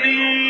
وسهلا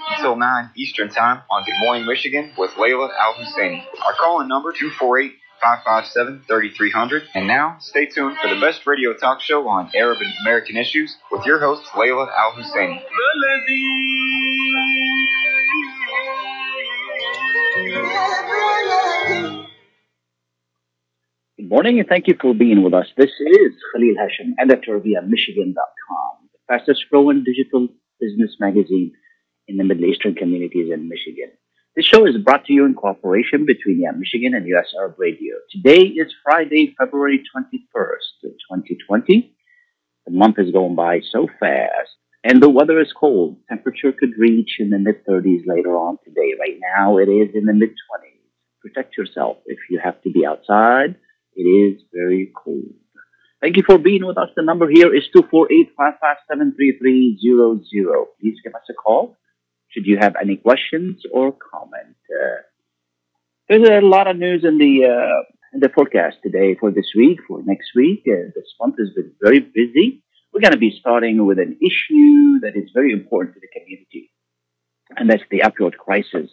until 9 Eastern Time on Good Morning Michigan with Layla Al Husseini. Our call in number 248 557 3300. And now, stay tuned for the best radio talk show on Arab and American issues with your host, Layla Al Husseini. Good morning and thank you for being with us. This is Khalil Hashem, editor via Michigan.com, the fastest growing digital business magazine in the Middle Eastern communities in Michigan. This show is brought to you in cooperation between Yeah Michigan and US Arab Radio. Today is Friday, February 21st, 2020. The month is going by so fast. And the weather is cold. Temperature could reach in the mid 30s later on today. Right now it is in the mid 20s. Protect yourself if you have to be outside. It is very cold. Thank you for being with us. The number here is 248-557-3300. Please give us a call should you have any questions or comment. Uh, there's a lot of news in the uh, in the forecast today for this week, for next week. Uh, this month has been very busy. We're going to be starting with an issue that is very important to the community, and that's the opioid crisis.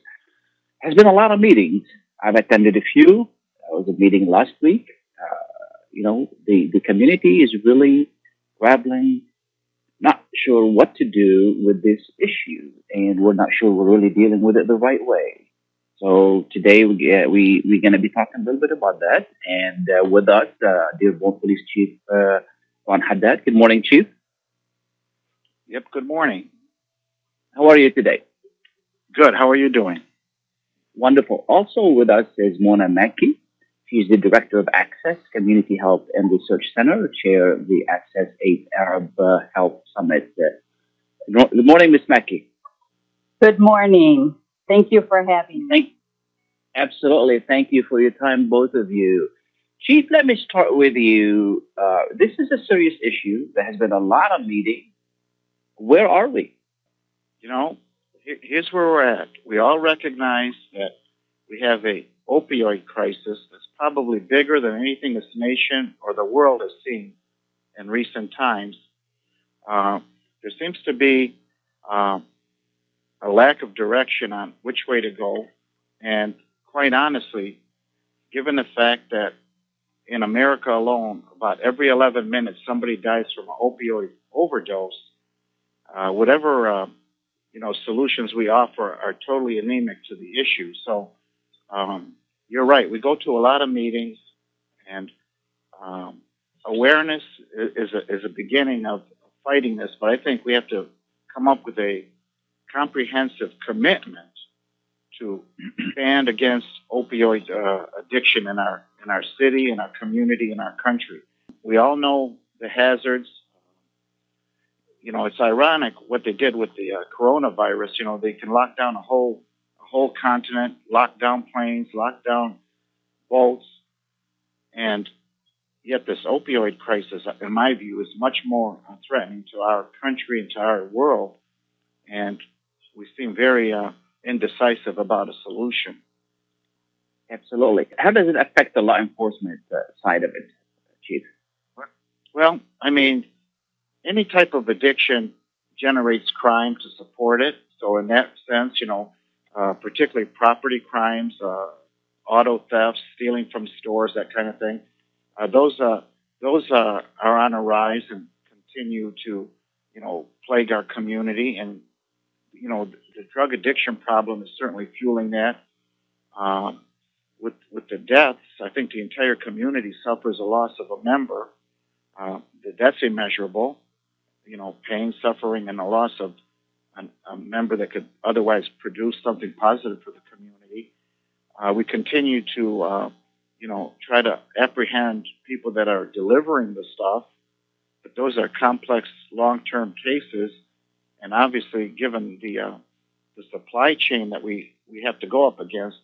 Has been a lot of meetings. I've attended a few. There was a meeting last week. Uh, you know, the, the community is really grappling, not sure what to do with this issue, and we're not sure we're really dealing with it the right way. So today we, uh, we, we're going to be talking a little bit about that. And uh, with us, uh, Dearborn Police Chief uh, Ron Haddad. Good morning, Chief. Yep, good morning. How are you today? Good, how are you doing? Wonderful. Also with us is Mona Makki. She's the Director of Access, Community Health and Research Center, Chair of the Access 8 Arab uh, Health Summit. Uh, good morning, Ms. Makki. Good morning. Thank you for having me. Thank, absolutely. Thank you for your time, both of you. Chief, let me start with you. Uh, this is a serious issue. There has been a lot of meetings. Where are we? You know, here's where we're at. We all recognize that we have a opioid crisis that's probably bigger than anything this nation or the world has seen in recent times. Uh, there seems to be uh, a lack of direction on which way to go, and quite honestly, given the fact that in America alone, about every 11 minutes somebody dies from an opioid overdose, uh, whatever uh, you know solutions we offer are totally anemic to the issue. So um, you're right. We go to a lot of meetings, and um, awareness is a, is a beginning of fighting this. But I think we have to come up with a comprehensive commitment to stand against opioid uh, addiction in our in our city, in our community, in our country. We all know the hazards. You know, it's ironic what they did with the uh, coronavirus. You know, they can lock down a whole whole continent, lock down planes, lock down boats, and yet this opioid crisis, in my view, is much more threatening to our country and to our world. And we seem very uh, indecisive about a solution. Absolutely. How does it affect the law enforcement uh, side of it, Chief? Well, I mean, any type of addiction generates crime to support it. So in that sense, you know, uh, particularly property crimes, uh, auto thefts, stealing from stores, that kind of thing, uh, those uh, those uh, are on a rise and continue to, you know, plague our community. And you know, the, drug addiction problem is certainly fueling that. Um, with with the deaths, I think the entire community suffers a loss of a member. Uh, that's immeasurable. You know, pain, suffering, and the loss of a, a member that could otherwise produce something positive for the community. Uh, we continue to, uh, you know, try to apprehend people that are delivering the stuff, but those are complex, long-term cases, and obviously, given the uh, the supply chain that we we have to go up against,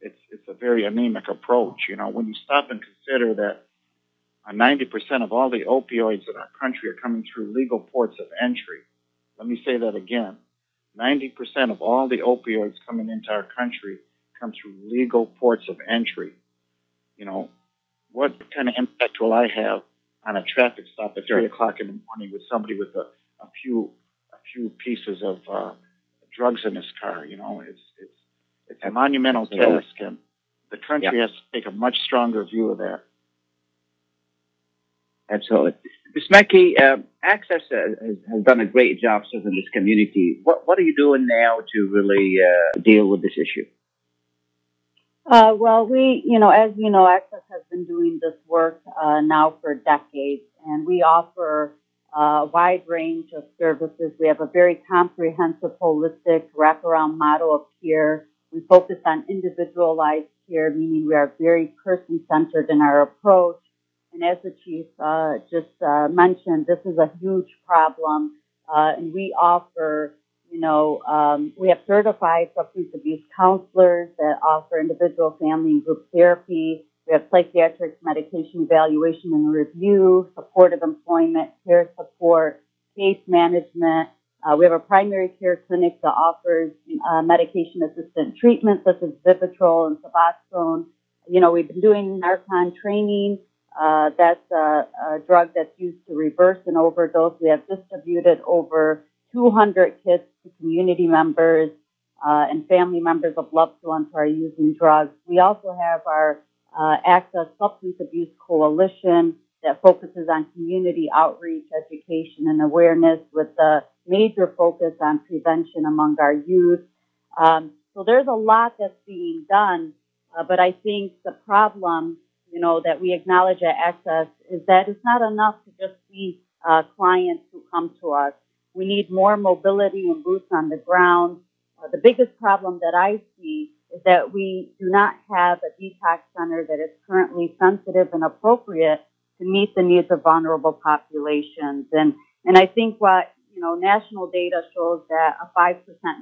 it's it's a very anemic approach. You know, when you stop and consider that uh, 90% of all the opioids in our country are coming through legal ports of entry. Let me say that again. 90% of all the opioids coming into our country come through legal ports of entry. You know, what kind of impact will I have on a traffic stop at three o'clock in the morning with somebody with a, a few a few pieces of uh, drugs in his car? You know, it's it's it's a monumental task, and the country has to take a much stronger view of that. Absolutely. Ms. Makki, uh, Access has, has done a great job serving this community. What, what are you doing now to really uh, deal with this issue? Uh, well, we, you know, as you know, Access has been doing this work uh, now for decades, and we offer uh, a wide range of services. We have a very comprehensive, holistic wraparound model of care. We focus on individualized care, meaning we are very person-centered in our approach. And as the chief uh, just uh, mentioned, this is a huge problem, uh, and we offer you know, um, we have certified substance abuse counselors that offer individual, family, and group therapy. We have psychiatric medication evaluation and review, supportive employment, care support, case management. Uh, we have a primary care clinic that offers uh, medication assisted treatment such as Vivitrol and Suboxone. You know, we've been doing Narcan training. Uh, that's a, a drug that's used to reverse an overdose. We have distributed over 200 kits to community members uh, and family members of loved ones who are using drugs. We also have our uh, Access Substance Abuse Coalition that focuses on community outreach, education, and awareness with a major focus on prevention among our youth. Um, so there's a lot that's being done, uh, but I think the problem, you know, that we acknowledge at Access is that it's not enough to just see uh, clients who come to us. We need more mobility and boots on the ground. Uh, the biggest problem that I see is that we do not have a detox center that is currently sensitive and appropriate to meet the needs of vulnerable populations. And, and I think what, you know, national data shows that a 5%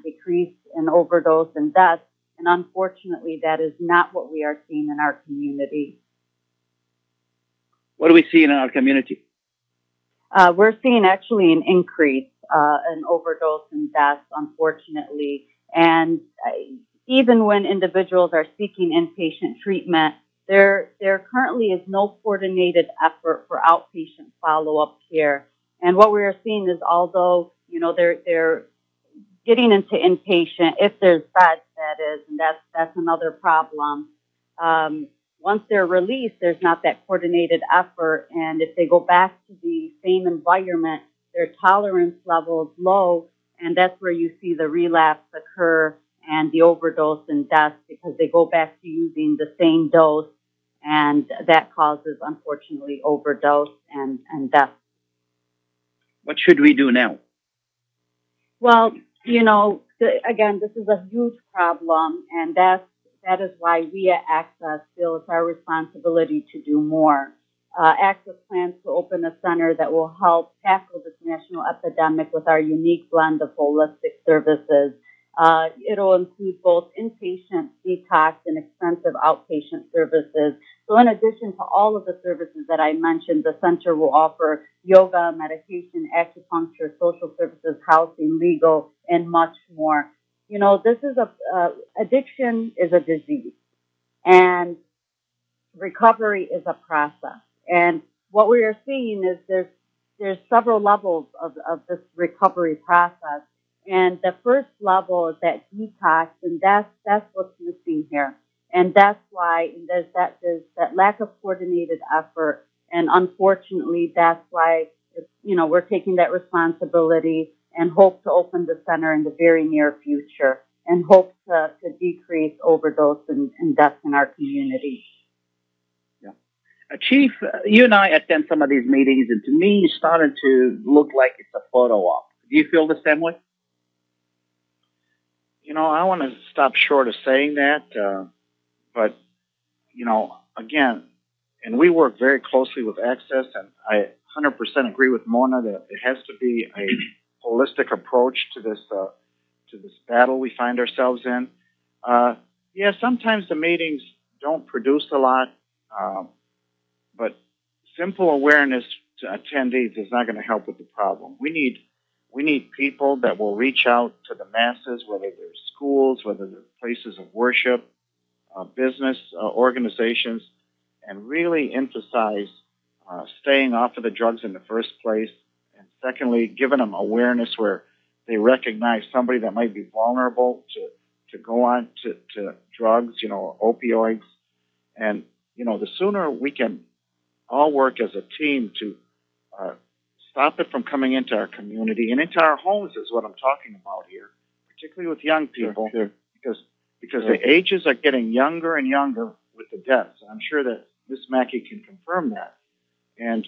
decrease in overdose and deaths. And unfortunately, that is not what we are seeing in our community. What do we see in our community? Uh, we're seeing actually an increase uh, in overdose and deaths, unfortunately. And uh, even when individuals are seeking inpatient treatment, there there currently is no coordinated effort for outpatient follow-up care. And what we are seeing is, although you know they're they're getting into inpatient, if there's beds, that is, and that's that's another problem. Um, once they're released, there's not that coordinated effort, and if they go back to the same environment, their tolerance level is low, and that's where you see the relapse occur and the overdose and death because they go back to using the same dose, and that causes, unfortunately, overdose and, and death. What should we do now? Well, you know, again, this is a huge problem, and that's that is why we at Access feel it's our responsibility to do more. Uh, Access plans to open a center that will help tackle this national epidemic with our unique blend of holistic services. Uh, it'll include both inpatient detox and extensive outpatient services. So in addition to all of the services that I mentioned, the center will offer yoga, medication, acupuncture, social services, housing, legal, and much more. You know, this is a, uh, addiction is a disease and recovery is a process. And what we are seeing is there's, there's several levels of, of this recovery process. And the first level is that detox, and that's, that's what's missing here. And that's why there's that, there's that lack of coordinated effort. And unfortunately, that's why, you know, we're taking that responsibility and hope to open the center in the very near future and hope to, to decrease overdose and, and deaths in our community. Yeah. Uh, Chief, uh, you and I attend some of these meetings, and to me, it's starting to look like it's a photo op. Do you feel the same way? you know, I want to stop short of saying that, uh, but you know, again, and we work very closely with Access, and I 100% agree with Mona that it has to be a holistic approach to this uh, to this battle we find ourselves in. Uh, yeah, sometimes the meetings don't produce a lot, um, but simple awareness to attendees is not going to help with the problem. We need we need people that will reach out to the masses, whether they're schools, whether they're places of worship, uh, business uh, organizations, and really emphasize uh, staying off of the drugs in the first place, secondly, giving them awareness where they recognize somebody that might be vulnerable to to go on to, to drugs, you know, opioids, and you know, the sooner we can all work as a team to uh, stop it from coming into our community and into our homes is what I'm talking about here, particularly with young people, Sure, sure. because because Sure. the ages are getting younger and younger with the deaths. I'm sure that Miss Makki can confirm that, and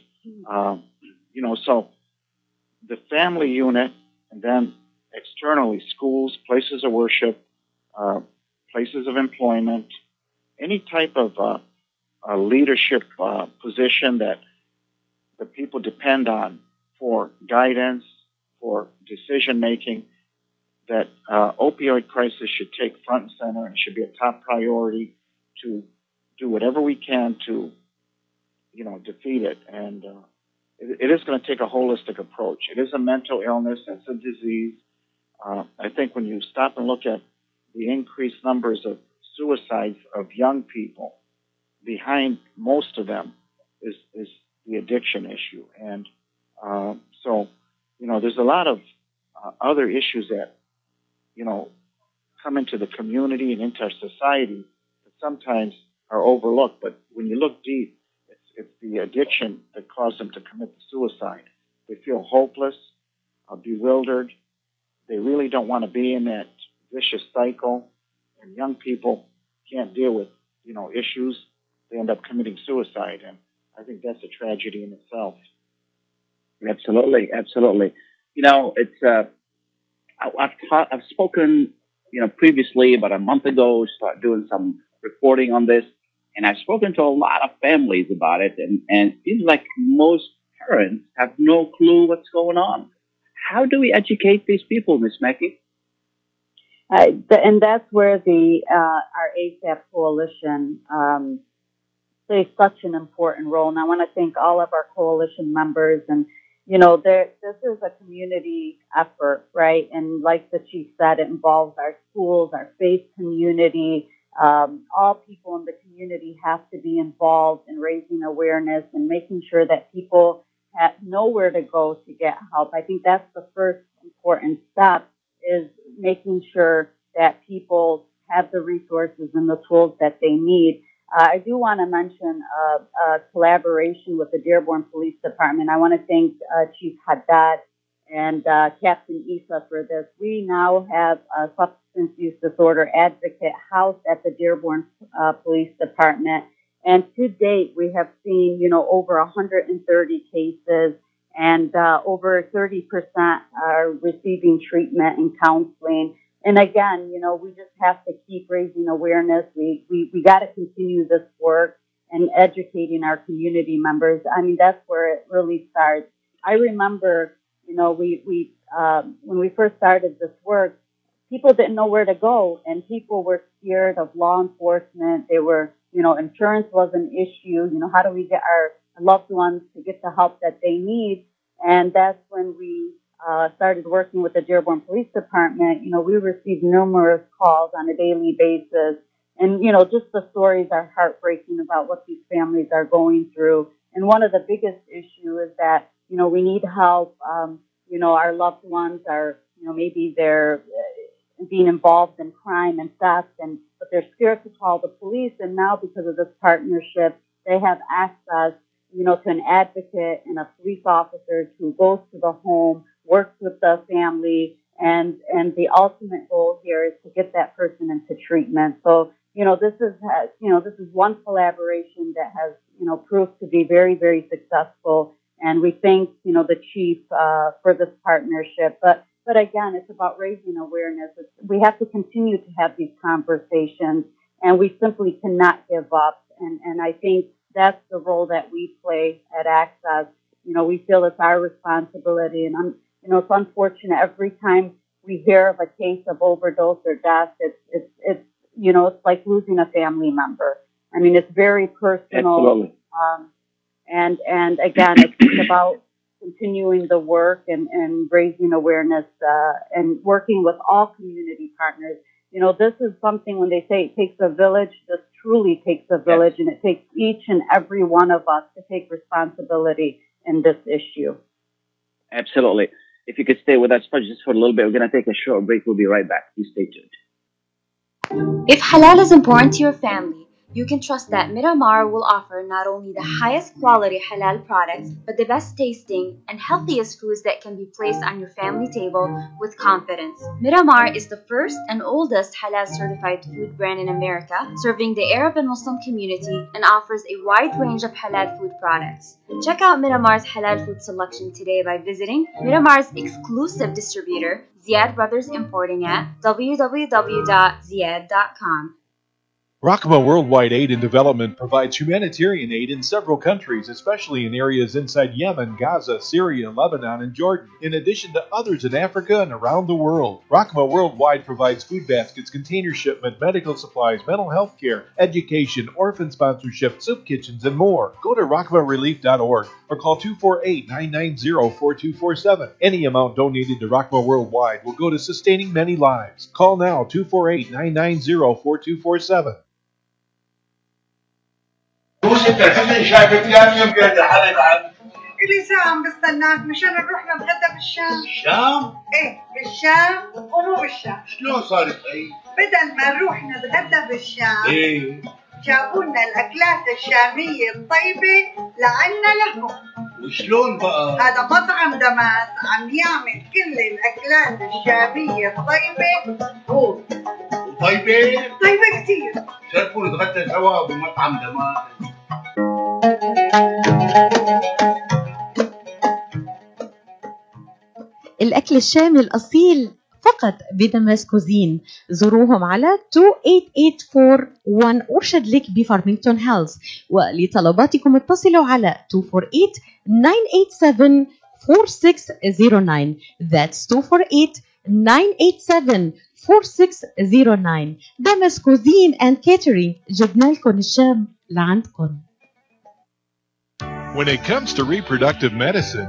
um, you know, so the family unit, and then externally, schools, places of worship, uh, places of employment, any type of uh, leadership uh, position that the people depend on for guidance, for decision making, that uh, opioid crisis should take front and center and should be a top priority to do whatever we can to, you know, defeat it. And uh, it, is going to take a holistic approach. It is a mental illness. It's a disease. Uh, I think when you stop and look at the increased numbers of suicides of young people, behind most of them is is the addiction issue. And uh, so, you know, there's a lot of uh, other issues that, you know, come into the community and into our society that sometimes are overlooked. But when you look deep, it's, the addiction that caused them to commit suicide. They feel hopeless, uh, bewildered. They really don't want to be in that vicious cycle. And young people can't deal with, you know, issues. They end up committing suicide. And I think that's a tragedy in itself. Absolutely, absolutely. You know, it's uh, I, I've taught, I've spoken, you know, previously about a month ago, start doing some reporting on this, and I've spoken to a lot of families about it, and and it seems like most parents have no clue what's going on. How do we educate these people, Miss Makki? Uh, and that's where the uh, our ASAP coalition um, plays such an important role. And I want to thank all of our coalition members. And you know, there this is a community effort, right? And like the chief said, it involves our schools, our faith community. Um, all people in the community have to be involved in raising awareness and making sure that people have, know where to go to get help. I think that's the first important step is making sure that people have the resources and the tools that they need. Uh, I do want to mention uh, a collaboration with the Dearborn Police Department. I want to thank uh, Chief Haddad and uh, Captain Issa for this. We now have a substance use disorder advocate housed at the Dearborn uh, Police Department. And to date, we have seen, you know, over 130 cases and uh, over 30% are receiving treatment and counseling. And again, you know, we just have to keep raising awareness. We we, we got to continue this work and educating our community members. I mean, that's where it really starts. I remember, you know, we we um, when we first started this work, people didn't know where to go, and people were scared of law enforcement. They were, you know, insurance was an issue. You know, how do we get our loved ones to get the help that they need? And that's when we uh, started working with the Dearborn Police Department. You know, we received numerous calls on a daily basis. And, you know, just the stories are heartbreaking about what these families are going through. And one of the biggest issue is that, you know, we need help. Um, you know, our loved ones are, you know, maybe they're uh, being involved in crime and theft and, but they're scared to call the police. And now because of this partnership, they have access you know, to an advocate and a police officer who goes to the home, works with the family, and and the ultimate goal here is to get that person into treatment. So, you know, this is you know, this is one collaboration that has, you know, proved to be very, very successful. And we thank, you know, the chief uh, for this partnership. But but again, it's about raising awareness. It's, we have to continue to have these conversations, and we simply cannot give up. And, and I think that's the role that we play at Access. You know, we feel it's our responsibility, and I'm, you know, it's unfortunate every time we hear of a case of overdose or death. It's, it's, it's, you know, it's like losing a family member. I mean, it's very personal. Absolutely. Um, and and again, it's about continuing the work and, and raising awareness uh, and working with all community partners. You know, this is something when they say it takes a village, this truly takes a village, and it takes each and every one of us to take responsibility in this issue. Absolutely. If you could stay with us for just for a little bit, we're going to take a short break. We'll be right back. Please stay tuned. If halal is important to your family, you can trust that mm. Miramar will offer not only the mm. highest quality halal products, but the best tasting and healthiest foods that can be placed on your family table with confidence. Miramar is the first and oldest halal certified food brand in America, serving the Arab and Muslim community and offers a wide range of halal food products. Check out Miramar's halal food selection today by visiting Miramar's exclusive distributor, Ziad Brothers Importing at www.ziad.com. Rahma Worldwide Aid and Development provides humanitarian aid in several countries, especially in areas inside Yemen, Gaza, Syria, Lebanon, and Jordan, in addition to others in Africa and around the world. Rahma Worldwide provides food baskets, container shipment, medical supplies, mental health care, education, orphan sponsorship, soup kitchens, and more. Go to rakmarelief.org or call 248 990 4247. Any amount donated to Rahma Worldwide will go to sustaining many lives. Call now 248 990 4247. كل ساعة عم بستناك مشان نروح نتغدى بالشام الشام؟ ايه بالشام ومو بالشام شلون صارت هي؟ بدل ما نروح نتغدى بالشام ايه جابوا لنا الأكلات الشامية الطيبة لعنا لهم. وشلون بقى؟ هذا مطعم دماس عم يعمل كل الأكلات الشامية الطيبة. هو وطيبة؟ طيبة كتير. شرفوا نتغدى سوا بمطعم دمار الأكل الشامي الأصيل فقط بدمس كوزين زوروهم على 28841 أرشد لك بفارمينغتون هيلز ولطلباتكم اتصلوا على 248-987-4609 That's 248-987-4609 دمس كوزين and catering. جبنا لكم الشام لعندكم. When it comes to reproductive medicine,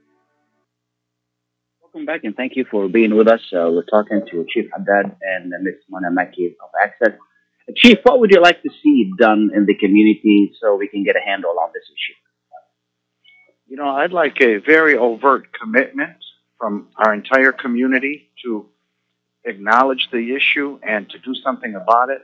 Welcome back and thank you for being with us. Uh, we're talking to Chief Haddad and Ms. Mona Makki of Access. Uh, Chief, what would you like to see done in the community so we can get a handle on this issue? You know, I'd like a very overt commitment from our entire community to acknowledge the issue and to do something about it.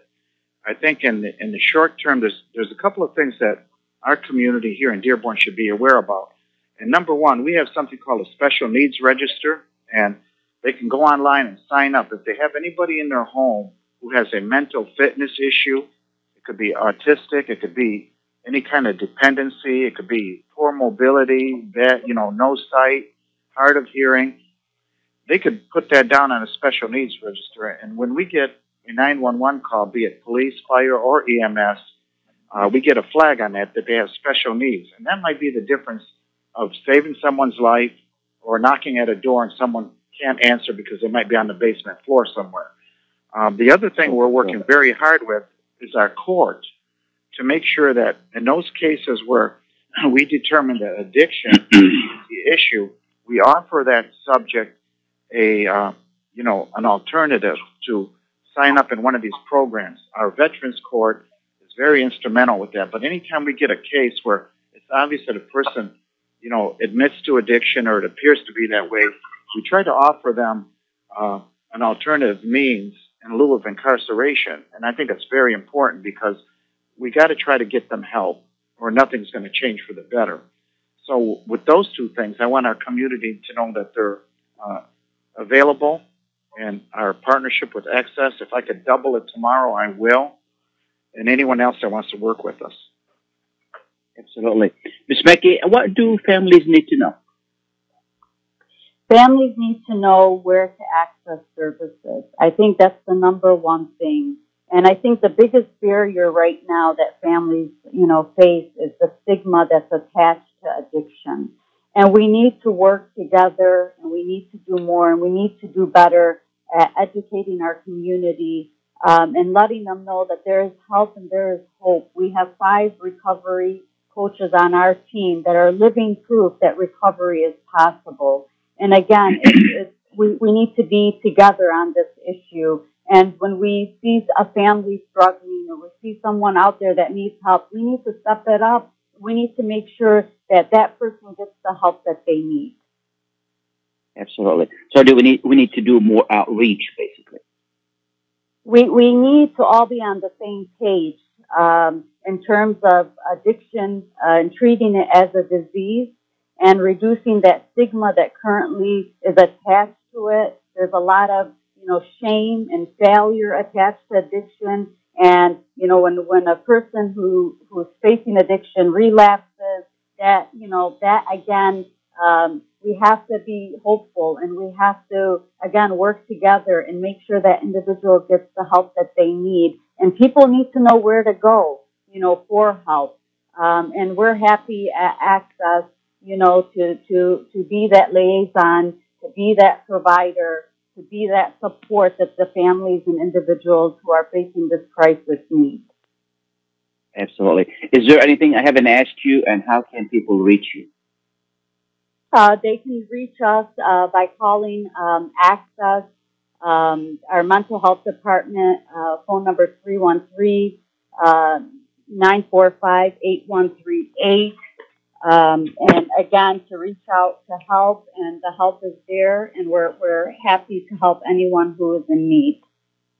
I think in the, in the short term, there's, there's a couple of things that our community here in Dearborn should be aware about. And number one, we have something called a special needs register, and they can go online and sign up. If they have anybody in their home who has a mental fitness issue, it could be autistic, it could be any kind of dependency, it could be poor mobility, bad, you know, no sight, hard of hearing. They could put that down on a special needs register, and when we get a 911 call, be it police, fire, or EMS, uh, we get a flag on that that they have special needs, and that might be the difference of saving someone's life or knocking at a door and someone can't answer because they might be on the basement floor somewhere. Um, the other thing we're working very hard with is our court to make sure that in those cases where we determine that addiction is the issue, we offer that subject a uh, you know an alternative to sign up in one of these programs. Our Veterans Court is very instrumental with that. But anytime we get a case where it's obvious that a person you know admits to addiction or it appears to be that way, we try to offer them uh, an alternative means in lieu of incarceration. And I think that's very important because we got to try to get them help or nothing's going to change for the better. So with those two things, I want our community to know that they're uh, available and our partnership with Access. If I could double it tomorrow, I will. And anyone else that wants to work with us. Absolutely. Ms. Makki, what do families need to know? Families need to know where to access services. I think that's the number one thing. And I think the biggest barrier right now that families, you know, face is the stigma that's attached to addiction. And we need to work together and we need to do more and we need to do better at educating our community um, and letting them know that there is help and there is hope. We have five recovery coaches on our team that are living proof that recovery is possible. And again, it's, it's, we, we need to be together on this issue. And when we see a family struggling or we see someone out there that needs help, we need to step it up. We need to make sure that that person gets the help that they need. Absolutely. So do we need we need to do more outreach, basically? We we need to all be on the same page um, in terms of addiction uh, and treating it as a disease and reducing that stigma that currently is attached to it. There's a lot of you know shame and failure attached to addiction, and you know when when a person who who's facing addiction relapses, that you know that again um, we have to be hopeful and we have to again work together and make sure that individual gets the help that they need and people need to know where to go you know for help um, and we're happy at access you know to to to be that liaison to be that provider to be that support that the families and individuals who are facing this crisis need Absolutely. Is there anything I haven't asked you, and how can people reach you? Uh, they can reach us uh, by calling um, Access, um, our mental health department, uh, phone number 313 945 8138. Um, and again, to reach out to help, and the help is there, and we're, we're happy to help anyone who is in need.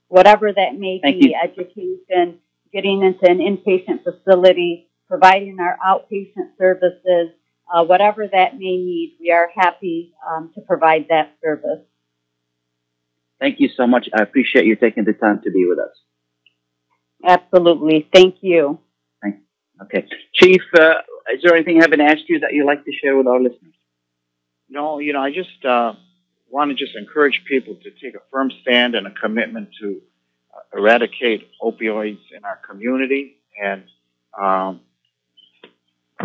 Whatever that may Thank be you. education, getting into an inpatient facility, providing our outpatient services, uh, whatever that may need, we are happy um, to provide that service. Thank you so much. I appreciate you taking the time to be with us. Absolutely. Thank you. Okay. Chief, uh, is there anything I haven't asked you that you'd like to share with our listeners? No, you know, I just uh, want to just encourage people to take a firm stand and a commitment to uh, eradicate opioids in our community. And um,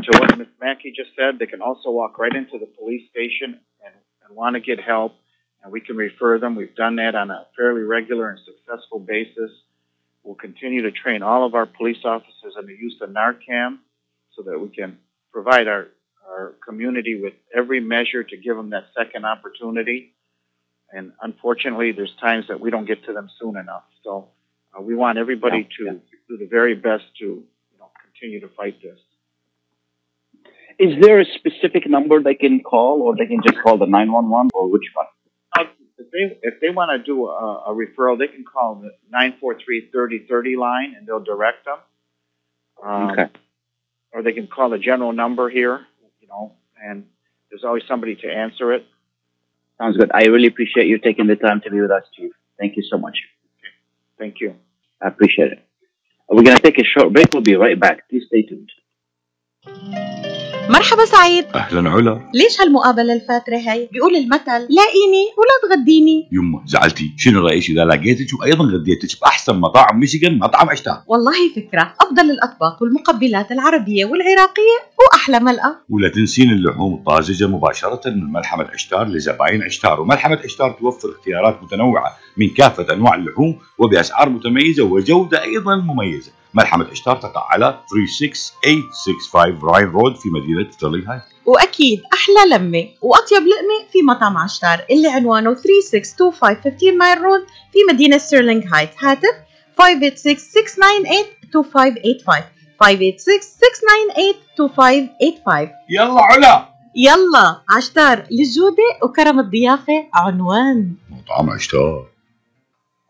to what Ms. Makki just said, they can also walk right into the police station and, and want to get help, and we can refer them. We've done that on a fairly regular and successful basis. We'll continue to train all of our police officers on the use of Narcan so that we can provide our, our community with every measure to give them that second opportunity. And unfortunately, there's times that we don't get to them soon enough. So uh, we want everybody Yeah, to do the very best to you know, continue to fight this. Is there a specific number they can call, or they can just call the 911, or which one? If they, if they want to do a, a referral, they can call the 943-3030 line and they'll direct them. Um, Okay. Or they can call the general number here, you know, and there's always somebody to answer it. Sounds good. I really appreciate you taking the time to be with us, Chief. Thank you so much. Thank you. I appreciate it. We're going to take a short break. We'll be right back. Please stay tuned. مرحبا سعيد. أهلا علا. ليش هالمقابلة الفاترة هي؟ بيقول المثل لاقيني ولا تغديني. يما زعلتي. شنو رأيك إذا لقيتك وأيضا غديتك؟ بأحسن مطاعم ميشيغان مطعم عشتار والله فكرة. أفضل الأطباق والمقبلات العربية والعراقية وأحلى ملقا ولا تنسين اللحوم الطازجة مباشرة من ملحمة عشتار لزباين عشتار. وملحمة عشتار توفر اختيارات متنوعة من كافة أنواع اللحوم وبأسعار متميزة وجودة أيضا مميزة. ملحمه عشتار تقع على 36865 راين رود في مدينة ستيرلينغ هايت وأكيد أحلى لمة وأطيب لقمة في مطعم عشتار اللي عنوانه 3625 15 مايل رود في مدينة ستيرلينغ هايت. هاتف 586-698-2585 586-698-2585 يلا علا. يلا عشتار للجودة وكرم الضيافة عنوان. مطعم عشتار.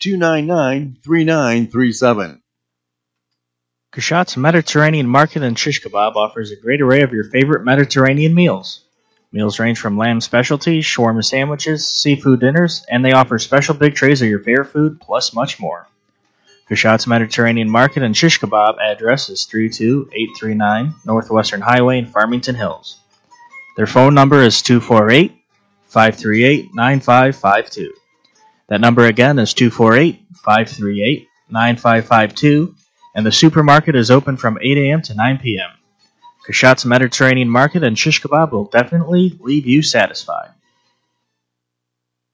299 3937. Kashat's Mediterranean Market and Shish Kebab offers a great array of your favorite Mediterranean meals. Meals range from lamb specialties, shawarma sandwiches, seafood dinners, and they offer special big trays of your favorite food, plus much more. Kashat's Mediterranean Market and Shish Kebab address is 32839 Northwestern Highway in Farmington Hills. Their phone number is 248 538 9552. That number again is 248 538 9552, and the supermarket is open from 8 a.m. to 9 p.m. Kashat's Mediterranean Market and Shish Kebab will definitely leave you satisfied.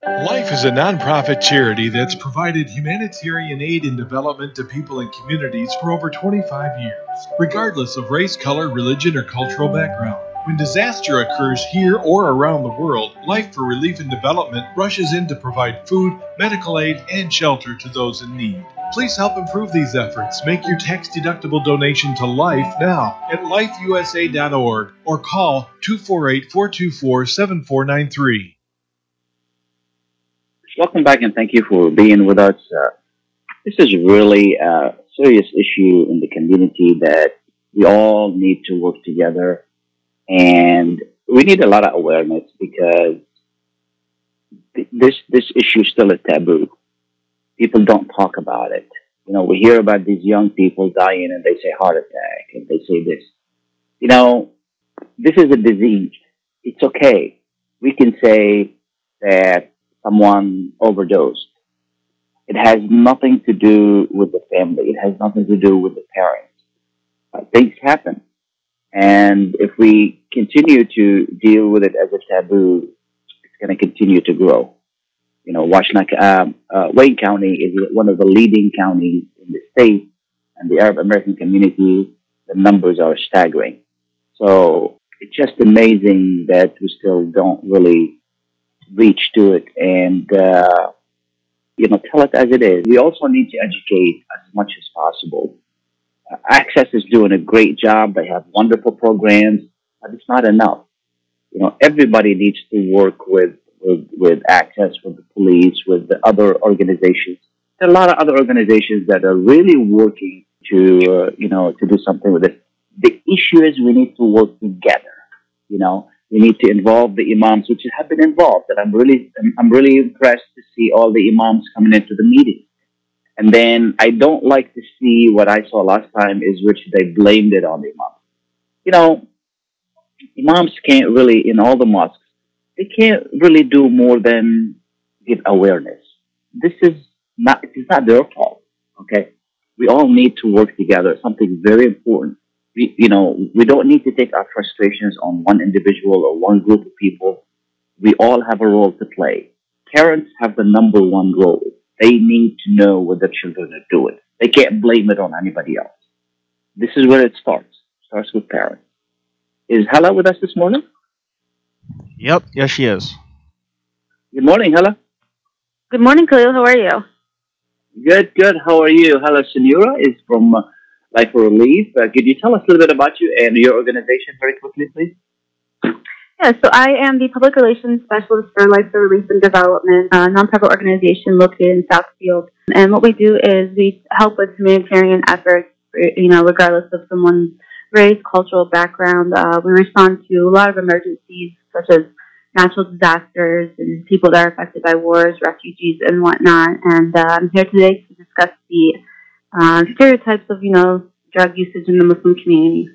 Life is a nonprofit charity that's provided humanitarian aid and development to people and communities for over 25 years, regardless of race, color, religion, or cultural background. When disaster occurs here or around the world, Life for Relief and Development rushes in to provide food, medical aid, and shelter to those in need. Please help improve these efforts. Make your tax deductible donation to Life now at lifeusa.org or call 248 424 7493. Welcome back and thank you for being with us. Uh, this is really a serious issue in the community that we all need to work together and we need a lot of awareness because th- this this issue is still a taboo. People don't talk about it. You know, we hear about these young people dying and they say heart attack and they say this. You know, this is a disease. It's okay. We can say that someone overdosed. It has nothing to do with the family. It has nothing to do with the parents. Uh, things happen. And if we continue to deal with it as a taboo, it's going to continue to grow. You know, Washtenaw, um, uh, Wayne County is one of the leading counties in the state, and the Arab American community, the numbers are staggering. So it's just amazing that we still don't really reach to it and, uh, you know, tell it as it is. We also need to educate as much as possible. Access is doing a great job. They have wonderful programs, but it's not enough. You know, everybody needs to work with, with, with Access, with the police, with the other organizations. There are a lot of other organizations that are really working to, uh, you know, to do something with this. The issue is we need to work together. You know, we need to involve the imams, which have been involved. And I'm really, I'm really impressed to see all the imams coming into the meeting. And then I don't like to see what I saw last time is which they blamed it on the imams. You know, imams can't really, in all the mosques, they can't really do more than give awareness. This is not, it's not their fault. Okay. We all need to work together. Something very important. We, you know, we don't need to take our frustrations on one individual or one group of people. We all have a role to play. Parents have the number one role. They need to know what their children are doing. They can't blame it on anybody else. This is where it starts. It starts with parents. Is Hella with us this morning? Yep, yes, she is. Good morning, Hella. Good morning, Khalil. How are you? Good, good. How are you? Hella Senora is from uh, Life for Relief. Uh, could you tell us a little bit about you and your organization very quickly, please? Yeah, so I am the public relations specialist for Life for Relief and Development, a nonprofit organization located in Southfield. And what we do is we help with humanitarian efforts, you know, regardless of someone's race, cultural background. Uh, we respond to a lot of emergencies such as natural disasters and people that are affected by wars, refugees, and whatnot. And uh, I'm here today to discuss the uh, stereotypes of, you know, drug usage in the Muslim community.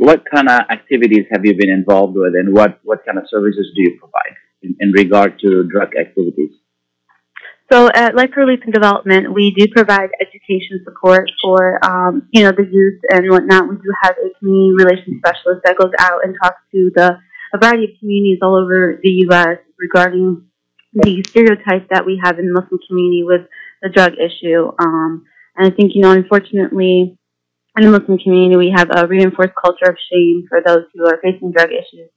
What kind of activities have you been involved with, and what, what kind of services do you provide in, in regard to drug activities? So at Life Relief and Development, we do provide education support for, um, you know, the youth and whatnot. We do have a community relations specialist that goes out and talks to the a variety of communities all over the U.S. regarding the stereotype that we have in the Muslim community with the drug issue. Um, and I think, you know, unfortunately, in the Muslim community, we have a reinforced culture of shame for those who are facing drug issues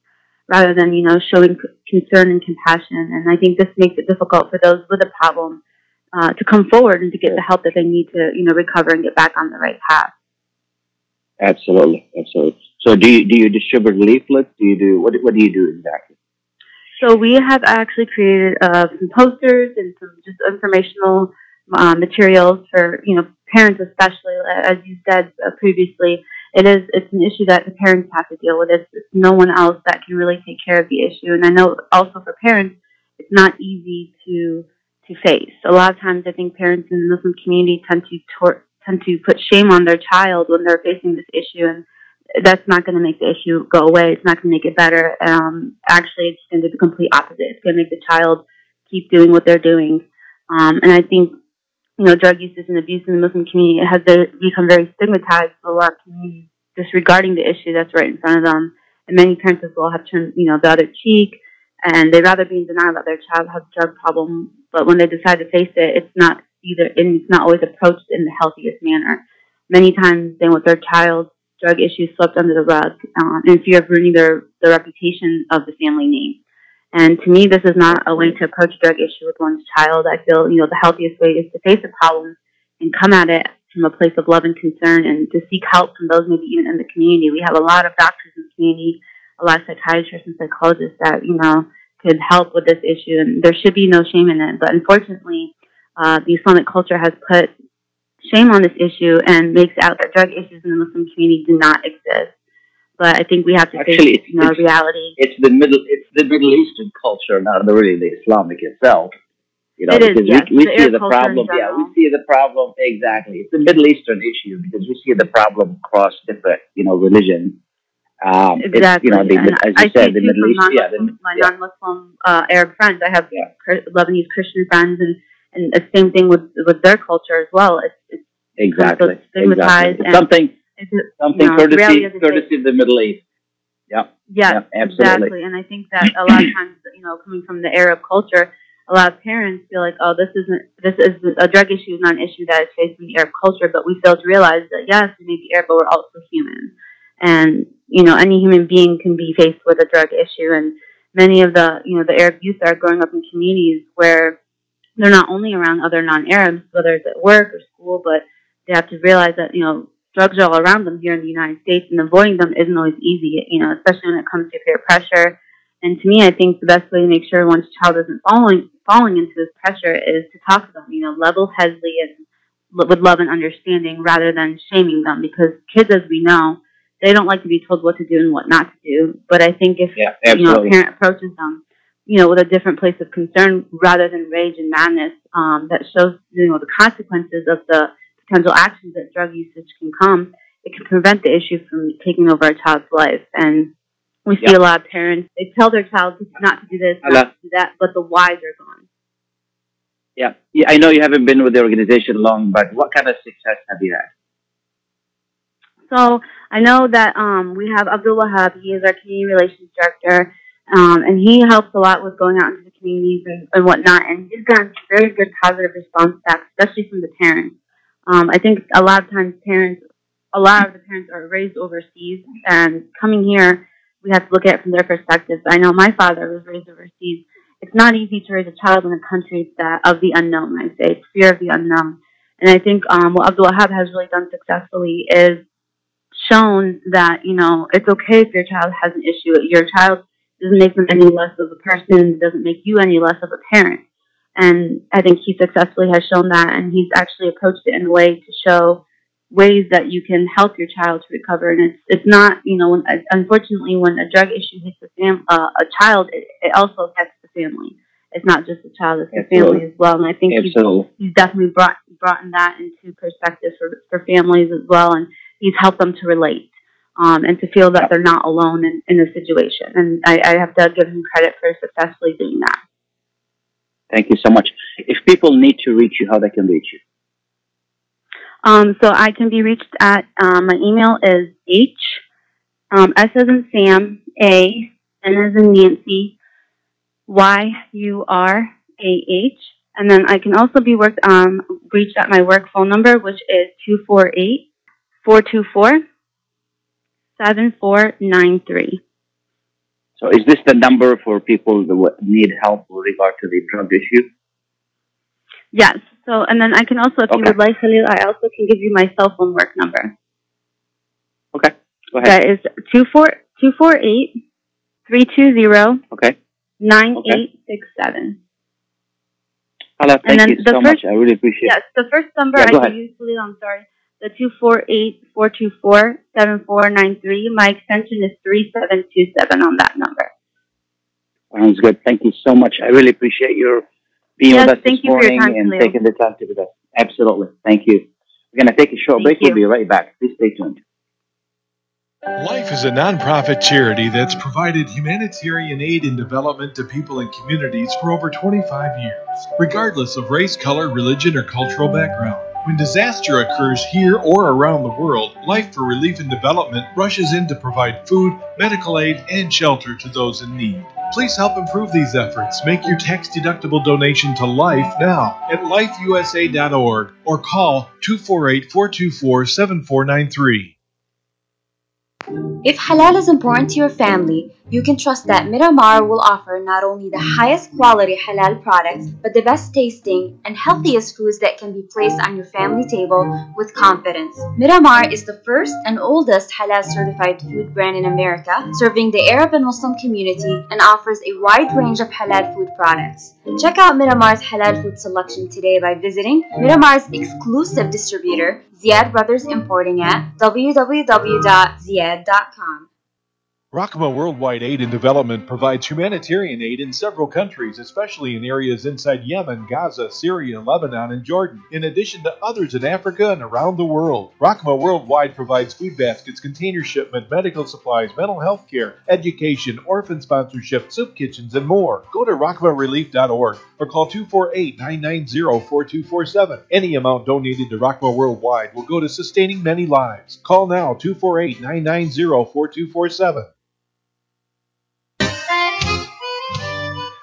rather than, you know, showing concern and compassion. And I think this makes it difficult for those with a problem uh, to come forward and to get the help that they need to, you know, recover and get back on the right path. Absolutely, absolutely. So, do you do you distribute leaflets? Do you do what? What do you do exactly? So we have actually created uh, some posters and some just informational uh, materials for you know parents, especially as you said uh, previously. It is it's an issue that the parents have to deal with. It's, it's no one else that can really take care of the issue. And I know also for parents, it's not easy to to face. A lot of times, I think parents in the Muslim community tend to tor- tend to put shame on their child when they're facing this issue, and that's not going to make the issue go away. It's not going to make it better. Um, actually, it's going to do the complete opposite. It's going to make the child keep doing what they're doing. Um, and I think, you know, drug usage and abuse in the Muslim community has become very stigmatized for a lot of communities, disregarding the issue that's right in front of them. And many parents as well have turned, you know, the other cheek, and they'd rather be in denial that their child has a drug problem. But when they decide to face it, it's not either, and it's not always approached in the healthiest manner. Many times they want their child's drug issues swept under the rug um, in fear of ruining their, the reputation of the family name. And to me, this is not a way to approach a drug issue with one's child. I feel, you know, the healthiest way is to face the problem and come at it from a place of love and concern and to seek help from those maybe even in the community. We have a lot of doctors in the community, a lot of psychiatrists and psychologists that, you know, could help with this issue and there should be no shame in it. But unfortunately, uh, the Islamic culture has put shame on this issue and makes out that drug issues in the Muslim community do not exist. But I think we have to Actually, face, you know, reality. It's the middle. It's the Middle Eastern culture, not the, really the Islamic itself. You know, It is, because yes, we, we the see the problem. Yeah, we see the problem exactly. It's a Middle Eastern issue because we see the problem across different, you know, religions. Um, it's, Exactly. you know, the, as I you see said, the Middle East. Yeah, the, my non-Muslim uh, Arab friends. I have Chr- Lebanese Christian friends, and and the same thing with with their culture as well. It's, it's exactly. stigmatized exactly. and- It's something. Something you know, courtesy, of the courtesy of the Middle East. Yeah. Yeah, absolutely. exactly. And I think that a lot of times, you know, coming from the Arab culture, a lot of parents feel like, oh, this isn't, this is a drug issue is not an issue that is faced in the Arab culture, but we fail to realize that yes, we may be Arab, but we're also human. And, you know, any human being can be faced with a drug issue. And many of the, you know, the Arab youth are growing up in communities where they're not only around other non-Arabs, whether it's at work or school, but they have to realize that, you know, drugs are all around them here in the United States and avoiding them isn't always easy, you know, especially when it comes to peer pressure. And to me, I think the best way to make sure one's child isn't falling, falling into this pressure is to talk to them, you know, level-headedly and with love and understanding rather than shaming them because kids, as we know, they don't like to be told what to do and what not to do. But I think if, Yeah, you know, a parent approaches them, you know, with a different place of concern rather than rage and madness, um, that shows, you know, the consequences of the potential actions that drug usage can come, it can prevent the issue from taking over a child's life. And we see Yeah. a lot of parents, they tell their child not to do this, not to do that, but the whys are gone. Yeah. yeah. I know you haven't been with the organization long, but what kind of success have you had? So I know that um, we have Abdul Wahab. He is our community relations director, um, and he helps a lot with going out into the communities and, and whatnot. And he's gotten very good positive response back, especially from the parents. Um, I think a lot of times parents, a lot of the parents are raised overseas, and coming here, we have to look at it from their perspective. I know my father was raised overseas. It's not easy to raise a child in a country that of the unknown. I say it's fear of the unknown. And I think um, what Abdul Wahab has really done successfully is shown that you know it's okay if your child has an issue. Your child doesn't make them any less of a person, it doesn't make you any less of a parent. And I think he successfully has shown that, and he's actually approached it in a way to show ways that you can help your child to recover. And it's it's not, you know, when, unfortunately, when a drug issue hits a fam- uh, a child, it, it also affects the family. It's not just the child; it's the family as well. And I think he's, Absolutely. he's definitely brought brought that into perspective for for families as well, and he's helped them to relate. Um, and to feel that they're not alone in, in a situation. And I, I have to give him credit for successfully doing that. Thank you so much. If people need to reach you, how they can reach you? Um, so I can be reached at um, my email is H um, S as in Sam A N as in Nancy Y U R A H and then I can also be worked um, reached at my work phone number which is 248 424 7493. So is this the number for people that need help with regard to the drug issue? Yes. So and then I can also if you would like Khalil I also can give you my cell phone work number. Okay. Go ahead. That is two four two four eight three two zero Okay. nine eight six seven. Hala, And thank you the so first- much. I really appreciate it. Yes, the first number Yeah, I go can ahead. use, Khalil, I'm sorry. The two four eight four two four seven four nine three. My extension is three seven two seven on that number. Sounds good. Thank you so much. I really appreciate your being Yes, with us thank this you for your morning time, and Khalil. taking the time to be with us. Absolutely. Thank you. We're going to take a short break. We'll be right back. Please stay tuned. Life is a nonprofit charity that's provided humanitarian aid and development to people and communities for over 25 years, regardless of race, color, religion, or cultural background. When disaster occurs here or around the world, Life for Relief and Development rushes in to provide food, medical aid, and shelter to those in need. Please help improve these efforts. Make your tax deductible donation to Life now at lifeusa.org or call 248 424 7493. If halal is important to your family, you can trust that Miramar will offer not only the highest quality halal products, but the best tasting and healthiest foods that can be placed on your family table with confidence. Miramar is the first and oldest halal certified food brand in America, serving the Arab and Muslim community and offers a wide range of halal food products. Check out Miramar's halal food selection today by visiting Miramar's exclusive distributor, Ziyad Brothers Importing at www.ziyad.com. Rahma Worldwide Aid and Development provides humanitarian aid in several countries, especially in areas inside Yemen, Gaza, Syria, Lebanon, and Jordan, in addition to others in Africa and around the world. Rahma Worldwide provides food baskets, container shipment, medical supplies, mental health care, education, orphan sponsorship, soup kitchens, and more. Go to rahmarelief.org or call 248 990 4247. Any amount donated to Rahma Worldwide will go to sustaining many lives. Call now 248 990 4247.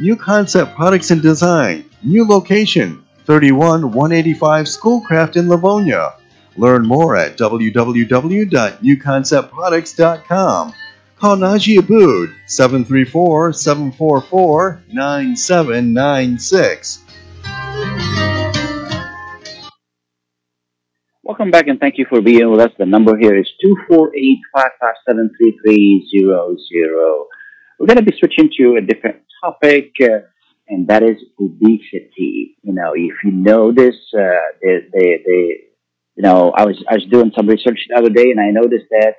New Concept Products and Design. New location 31 185 Schoolcraft in Livonia. Learn more at www.newconceptproducts.com. Call Naji Abood 734 744 9796. Welcome back and thank you for being with us. The number here is 248 557 3300. We're going to be switching to a different topic, uh, and that is obesity. You know, if you notice, uh, they, they, you know, I was, I was doing some research the other day and I noticed that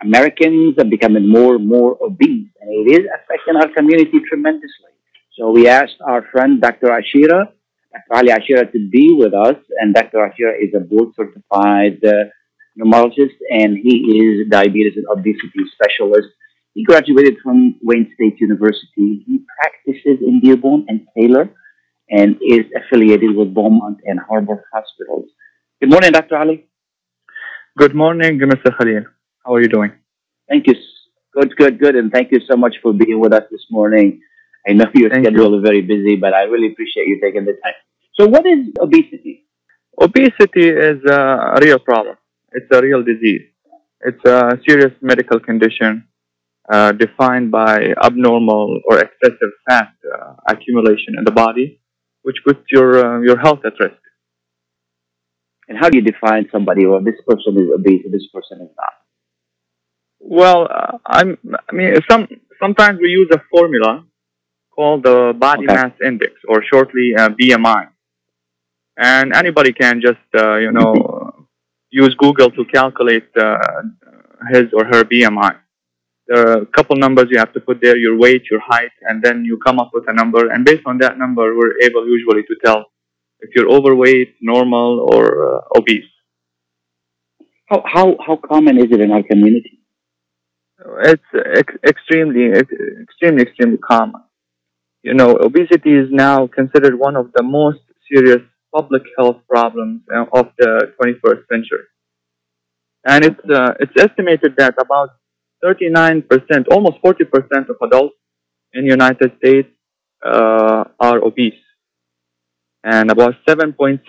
Americans are becoming more and more obese, and it is affecting our community tremendously. So we asked our friend Dr. Ashira, Dr. Ali Ashira, to be with us, and Dr. Ashira is a board certified uh, neurologist, and he is diabetes and obesity specialist. He graduated from Wayne State University. He practices in Dearborn and Taylor, and is affiliated with Beaumont and Harbor Hospitals. Good morning, Dr. Ali. Good morning, Mr. Khalil. How are you doing? Thank you. Good, good, good. And thank you so much for being with us this morning. I know your schedule is very busy, but I really appreciate you taking the time. So, what is obesity? Obesity is uh, a real problem. It's a real disease. It's a serious medical condition uh, defined by abnormal or excessive fat uh, accumulation in the body, which puts your uh, your health at risk. And how do you define somebody? Well, this person is obese, this person is not. Well, uh, I'm. I mean, some sometimes we use a formula called the body Okay. mass index, or shortly uh, BMI, and anybody can just uh, you know use Google to calculate uh, his or her BMI. There are a couple numbers you have to put there: your weight, your height, and then you come up with a number. And based on that number, we're able usually to tell if you're overweight, normal, or uh, obese. How, how, how common is it in our community? It's ex- extremely, ex- extremely, extremely common. You know, obesity is now considered one of the most serious public health problems uh, of the 21st century. And it's, uh, it's estimated that about 39%, almost 40% of adults in the United States uh, are obese. And about 7.6%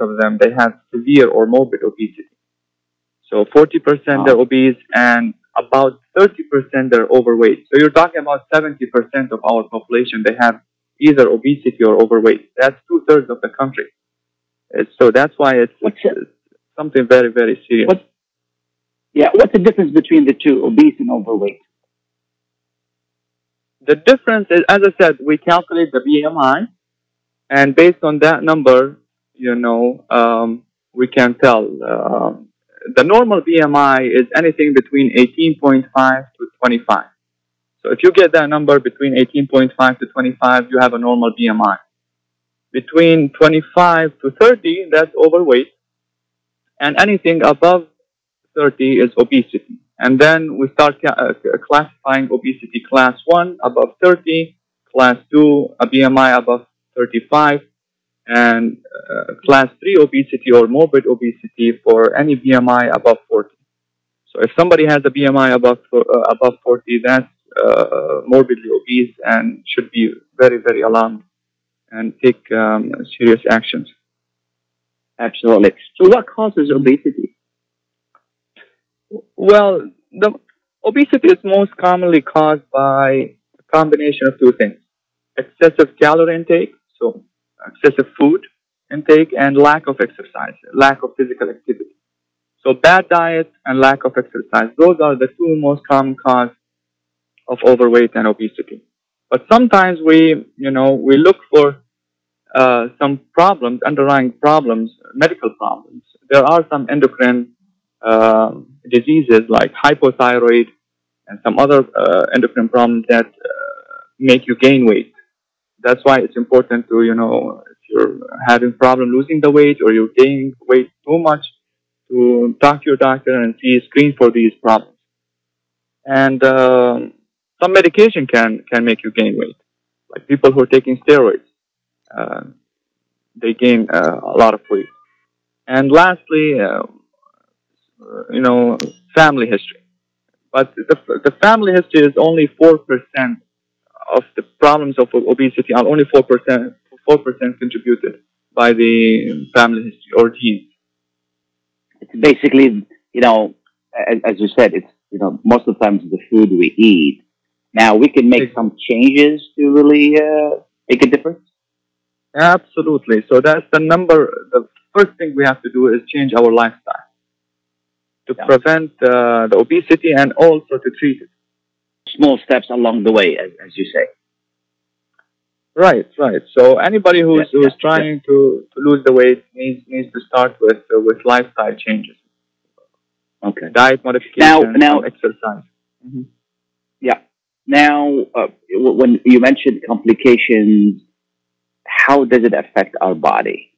of them, they have severe or morbid obesity. So 40% are obese and about 30% they're overweight. So you're talking about 70% of our population, they have either obesity or overweight. That's two thirds of the country. So that's why it's, it's something very, very serious. Yeah, what's the difference between the two, obese and overweight? The difference is, as I said, we calculate the BMI, and based on that number, you know, um, we can tell. Um, the normal BMI is anything between 18.5 to 25. So if you get that number between 18.5 to 25, you have a normal BMI. Between 25 to 30, that's overweight, and anything above 30 is obesity. And then we start ca- uh, classifying obesity class 1 above 30, class 2 a BMI above 35, and uh, class 3 obesity or morbid obesity for any BMI above 40. So if somebody has a BMI above uh, above 40, that's uh, morbidly obese and should be very, very alarmed and take um, serious actions. Absolutely. So, what causes obesity? Well, the obesity is most commonly caused by a combination of two things: excessive calorie intake, so excessive food intake, and lack of exercise, lack of physical activity. So bad diet and lack of exercise; those are the two most common cause of overweight and obesity. But sometimes we, you know, we look for uh, some problems, underlying problems, medical problems. There are some endocrine diseases like hypothyroid and some other uh, endocrine problems that uh, make you gain weight. That's why it's important to, you know, if you're having problem losing the weight or you're gaining weight too much, to talk to your doctor and see screen for these problems. And um some medication can can make you gain weight, like people who are taking steroids. Uh, they gain uh, a lot of weight. And lastly, uh, you know, family history. But the, the family history is only 4% of the problems of obesity are only 4%, 4% contributed by the family history or genes. It's basically, you know, as, as you said, it's, you know, most of the times the food we eat. Now, we can make some changes to really uh, make a difference. Absolutely. So that's the number. The first thing we have to do is change our lifestyle to prevent uh, the obesity and also to treat it. Small steps along the way, as, as you say. Right, right. So anybody who's who's trying to, to lose the weight needs needs to start with uh, with lifestyle changes. Okay. Diet modification, Now- now- exercise. Yeah. Now, uh, when you mentioned complications, how does it affect our body?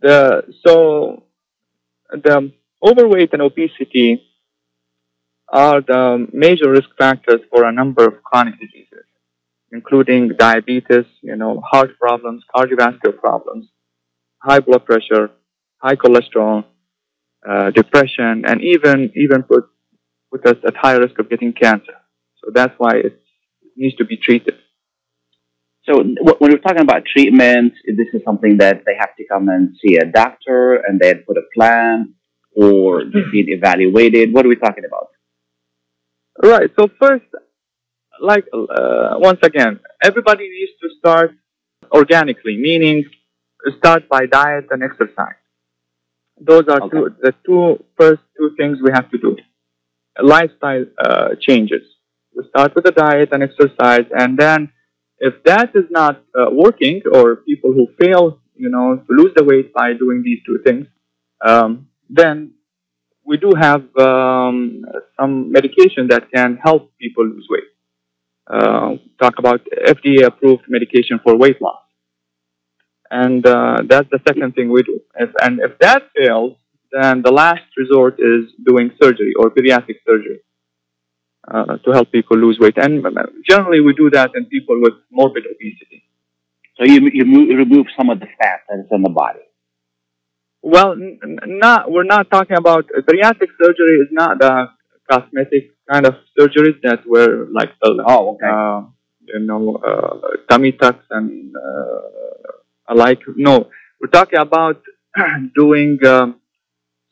The so the overweight and obesity are the major risk factors for a number of chronic diseases, including diabetes, you know, heart problems, cardiovascular problems, high blood pressure, high cholesterol, uh, depression, and even even put put us at high risk of getting cancer. So that's why it needs to be treated. So when we're talking about treatment, this is something that they have to come and see a doctor and then put a plan or being evaluated. What are we talking about? Right. So first, like uh, once again, everybody needs to start organically, meaning start by diet and exercise. Those are two, the two first two things we have to do. Lifestyle uh, changes. We start with the diet and exercise, and then if that is not uh, working, or people who fail, you know, to lose the weight by doing these two things, um, then we do have um, some medication that can help people lose weight. Uh, talk about FDA approved medication for weight loss. And uh, that's the second thing we do. If, and if that fails, then the last resort is doing surgery or bariatric surgery uh, to help people lose weight. And generally, we do that in people with morbid obesity. So you, you mo- remove some of the fat that's in the body. Well, n- n- not we're not talking about bariatric surgery. Is not the cosmetic kind of surgeries that were like the oh, okay. uh, you know uh, tummy tucks and uh, alike. No, we're talking about doing um,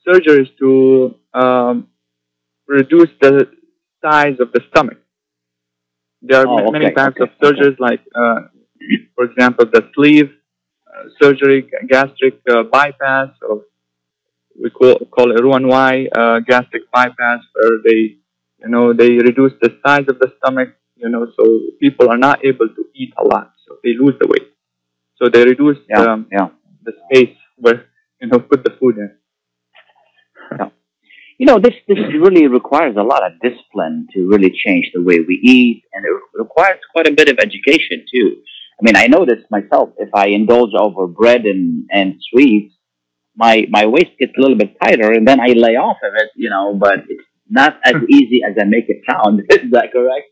surgeries to um, reduce the size of the stomach. There are Oh, ma- many okay, types of okay, surgeries, like uh, for example, the sleeve uh, surgery, gastric uh, bypass, or we call, call it Roux-en-Y uh, gastric bypass, where they, you know, they reduce the size of the stomach, you know, so people are not able to eat a lot, so they lose the weight. So they reduce um, the space where, you know, put the food in. You know, this, this really requires a lot of discipline to really change the way we eat, and it requires quite a bit of education too. I mean, I notice myself if I indulge over bread and, and sweets, my, my waist gets a little bit tighter, and then I lay off of it, you know, but it's not as easy as I make it sound. Is that correct?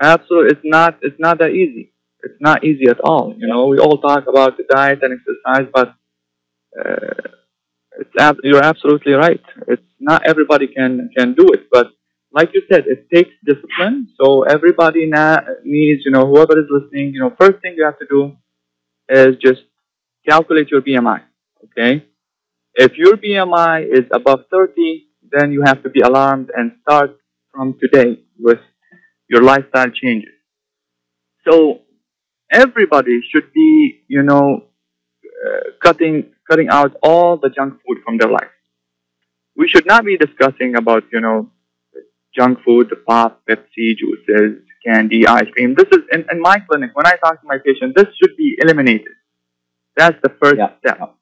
Absolutely, it's not. It's not that easy. It's not easy at all. You know, we all talk about the diet and exercise, but uh, ab- you're absolutely right. It's not everybody can can do it, but like you said, it takes discipline. So everybody na- needs, you know, whoever is listening, you know, first thing you have to do is just calculate your BMI. Okay, if your BMI is above 30, then you have to be alarmed and start from today with your lifestyle changes. So everybody should be, you know, uh, cutting cutting out all the junk food from their life. We should not be discussing about, you know, junk food, the pop, Pepsi, juices, candy, ice cream. This is in, in my clinic. When I talk to my patients, this should be eliminated. That's the first step.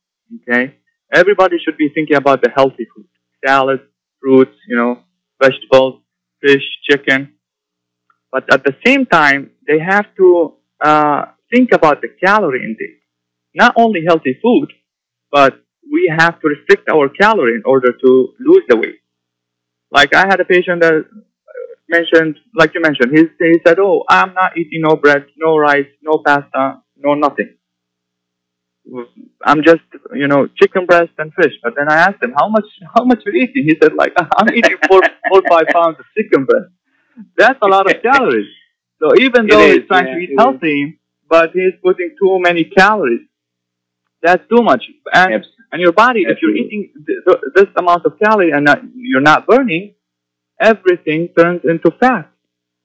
Okay, everybody should be thinking about the healthy food: salads, fruits, you know, vegetables, fish, chicken. But at the same time, they have to uh, think about the calorie intake. Not only healthy food, but we have to restrict our calorie in order to lose the weight. Like I had a patient that mentioned, like you mentioned, he, he said, "Oh, I'm not eating no bread, no rice, no pasta, no nothing. I'm just, you know, chicken breast and fish." But then I asked him, "How much? How much you eating?" He said, "Like I'm eating four, four, five pounds of chicken breast. That's a lot of calories. So even though is, he's trying yeah, to eat it is. healthy, but he's putting too many calories. That's too much. And and your body, if you're eating th- th- this amount of calorie and not, you're not burning, everything turns into fat.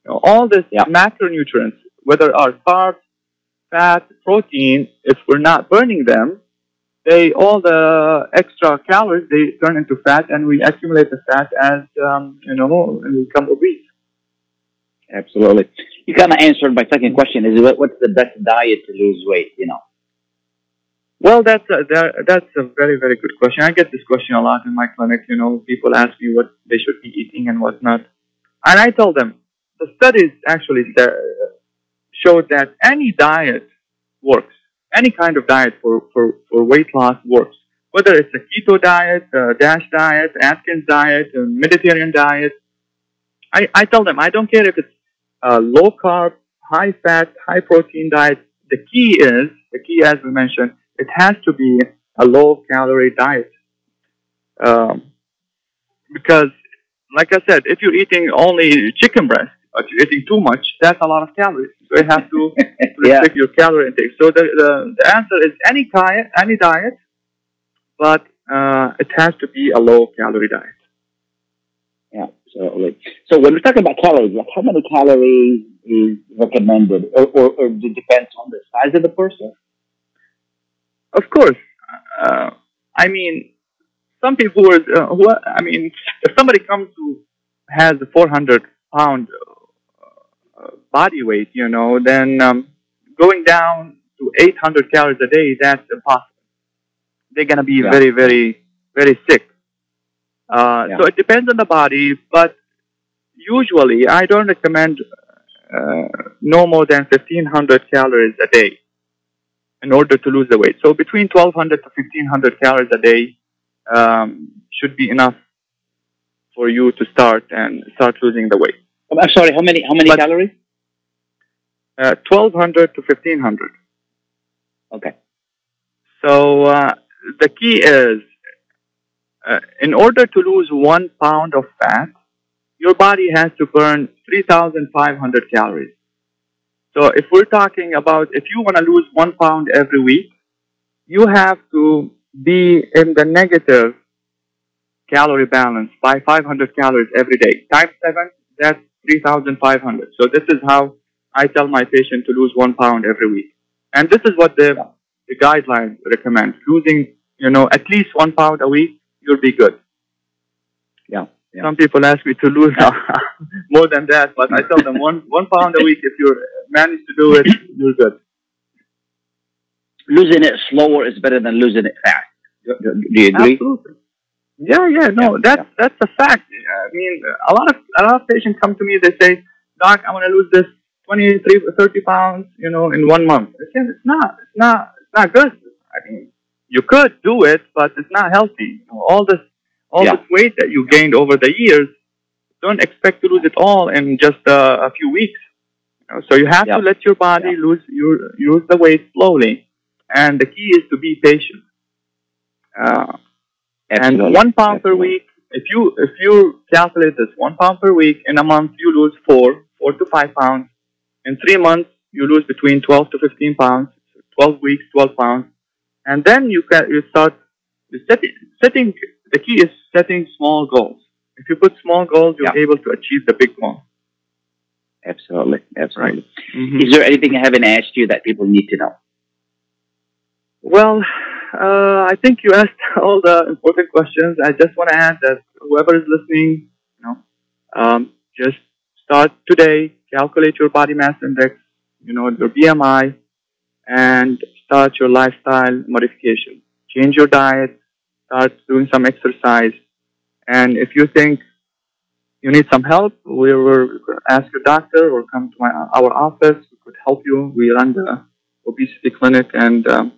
You know, all these macronutrients, whether are carbs, fat, protein, if we're not burning them, they all the extra calories they turn into fat, and we accumulate the fat as um, you know and we become obese. Absolutely. You kind of answered my second question: Is what, what's the best diet to lose weight? You know. Well, that's a, that, that's a very, very good question. I get this question a lot in my clinic. You know, people ask me what they should be eating and what not. And I tell them, the studies actually showed that any diet works. Any kind of diet for, for, for weight loss works. Whether it's a keto diet, a DASH diet, Atkins diet, a Mediterranean diet. I, I tell them, I don't care if it's a low carb, high fat, high protein diet. The key is, the key as we mentioned, it has to be a low calorie diet. Um, because like I said, if you're eating only chicken breast, but you're eating too much, that's a lot of calories. So you have to restrict your calorie intake. So the, the, the answer is any diet, any diet, but uh, it has to be a low calorie diet. Yeah, absolutely. So when we're talking about calories, like how many calories is recommended, or, or, or it depends on the size of the person? Of course. Uh, I mean, some people uh, who I mean, if somebody comes who has a 400 pound uh, body weight, you know, then um, going down to 800 calories a day, that's impossible. They're going to be Yeah. very, very, very sick. Uh, So it depends on the body, but usually I don't recommend uh, no more than 1500 calories a day in order to lose the weight. So between 1200 to 1500 calories a day um, should be enough for you to start and start losing the weight. I'm sorry, how many how many calories? Uh, 1200 to 1500. Okay. So uh, the key is, uh, in order to lose one pound of fat, your body has to burn 3,500 calories. So if we're talking about if you want to lose one pound every week, you have to be in the negative calorie balance by 500 calories every day. Times seven, that's 3,500. So this is how I tell my patient to lose one pound every week. And this is what the, the guidelines recommend. Losing, you know, at least one pound a week, you'll be good. Yeah. Some people ask me to lose more than that, but I tell them one, one pound a week, if you manage to do it, you're good. Losing it slower is better than losing it fast. Do do you agree? Absolutely. Yeah, yeah, no, that's that's a fact. I mean, a lot of a lot of patients come to me. They say, "Doc, I want to lose this 23, 30 pounds, you know, in one month." I "It's not, it's not, it's not good. I mean, you could do it, but it's not healthy. You know, all this, all Yeah. this weight that you gained over the years, don't expect to lose it all in just uh, a few weeks. So you have to let your body lose your lose the weight slowly, and the key is to be patient. Uh, and one pound per week. If you if you calculate this one pound per week in a month, you lose four four to five pounds. In three months, you lose between twelve to fifteen pounds. Twelve weeks, twelve pounds, and then you can you start setting setting. The key is setting small goals. If you put small goals, you're able to achieve the big one. Absolutely, absolutely. Mm-hmm. Is there anything I haven't asked you that people need to know? Well, uh, I think you asked all the important questions. I just want to add that whoever is listening, you know, um, just start today, calculate your body mass index, you know, your BMI, and start your lifestyle modification. Change your diet, start doing some exercise, and if you think you need some help, we will ask your doctor or come to my, our office. We could help you. We run the obesity clinic, and um,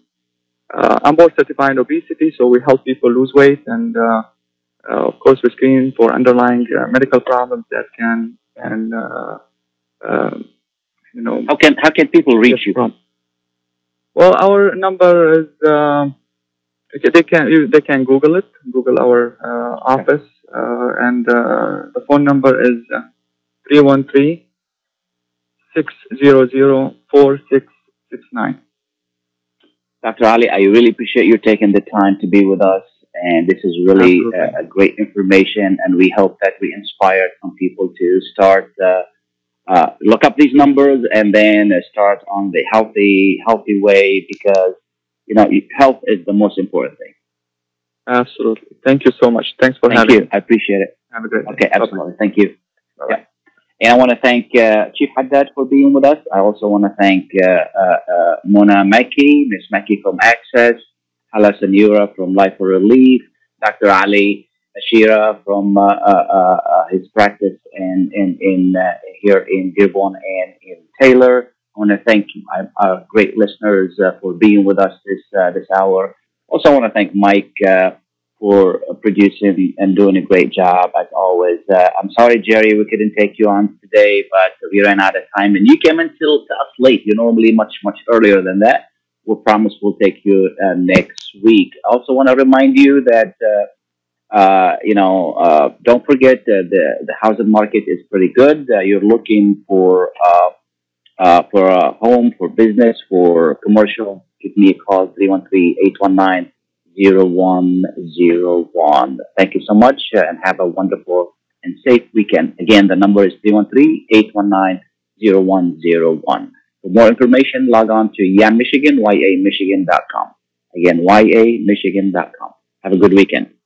uh, I'm board certified in obesity, so we help people lose weight, and uh, uh, of course we screen for underlying uh, medical problems that can and uh, uh, you know. How can how can people reach you? Well, our number is um, they can they can Google it, Google our uh, office, and uh, the phone number is three one three six zero zero four six six nine. Dr. Ali, I really appreciate you taking the time to be with us. And this is really uh, a great information. And we hope that we inspired some people to start, uh, uh, look up these numbers and then uh, start on the healthy, healthy way because, you know, health is the most important thing. Absolutely. Thank you so much. Thanks for Thank having you. me. I appreciate it. Have a great day. Okay, absolutely. Thank you. Yeah. And I want to thank uh, Chief Haddad for being with us. I also want to thank uh, uh, uh, Mona Makki, Miss Makki from Access, Hala Sanura from Life for Relief, Dr. Ali Ashira from uh, uh, his practice in, in, in uh, here in Dearborn and in Taylor. I want to thank our, our great listeners uh, for being with us this uh, this hour. Also, I want to thank Mike uh, for producing and doing a great job as always. Uh, I'm sorry, Jerry, we couldn't take you on today, but we ran out of time, and you came until us late. You're normally much much earlier than that. We promise we'll take you uh, next week. I also want to remind you that uh, Uh, you know, uh, don't forget uh, the the housing market is pretty good. Uh, you're looking for uh, uh, for a home, for business, for commercial. Give me a call 313-819-0101. Thank you so much uh, and have a wonderful and safe weekend. Again, the number is 313-819-0101. For more information, log on to YAM Michigan, yamichigan.com. Again, yamichigan.com. Have a good weekend.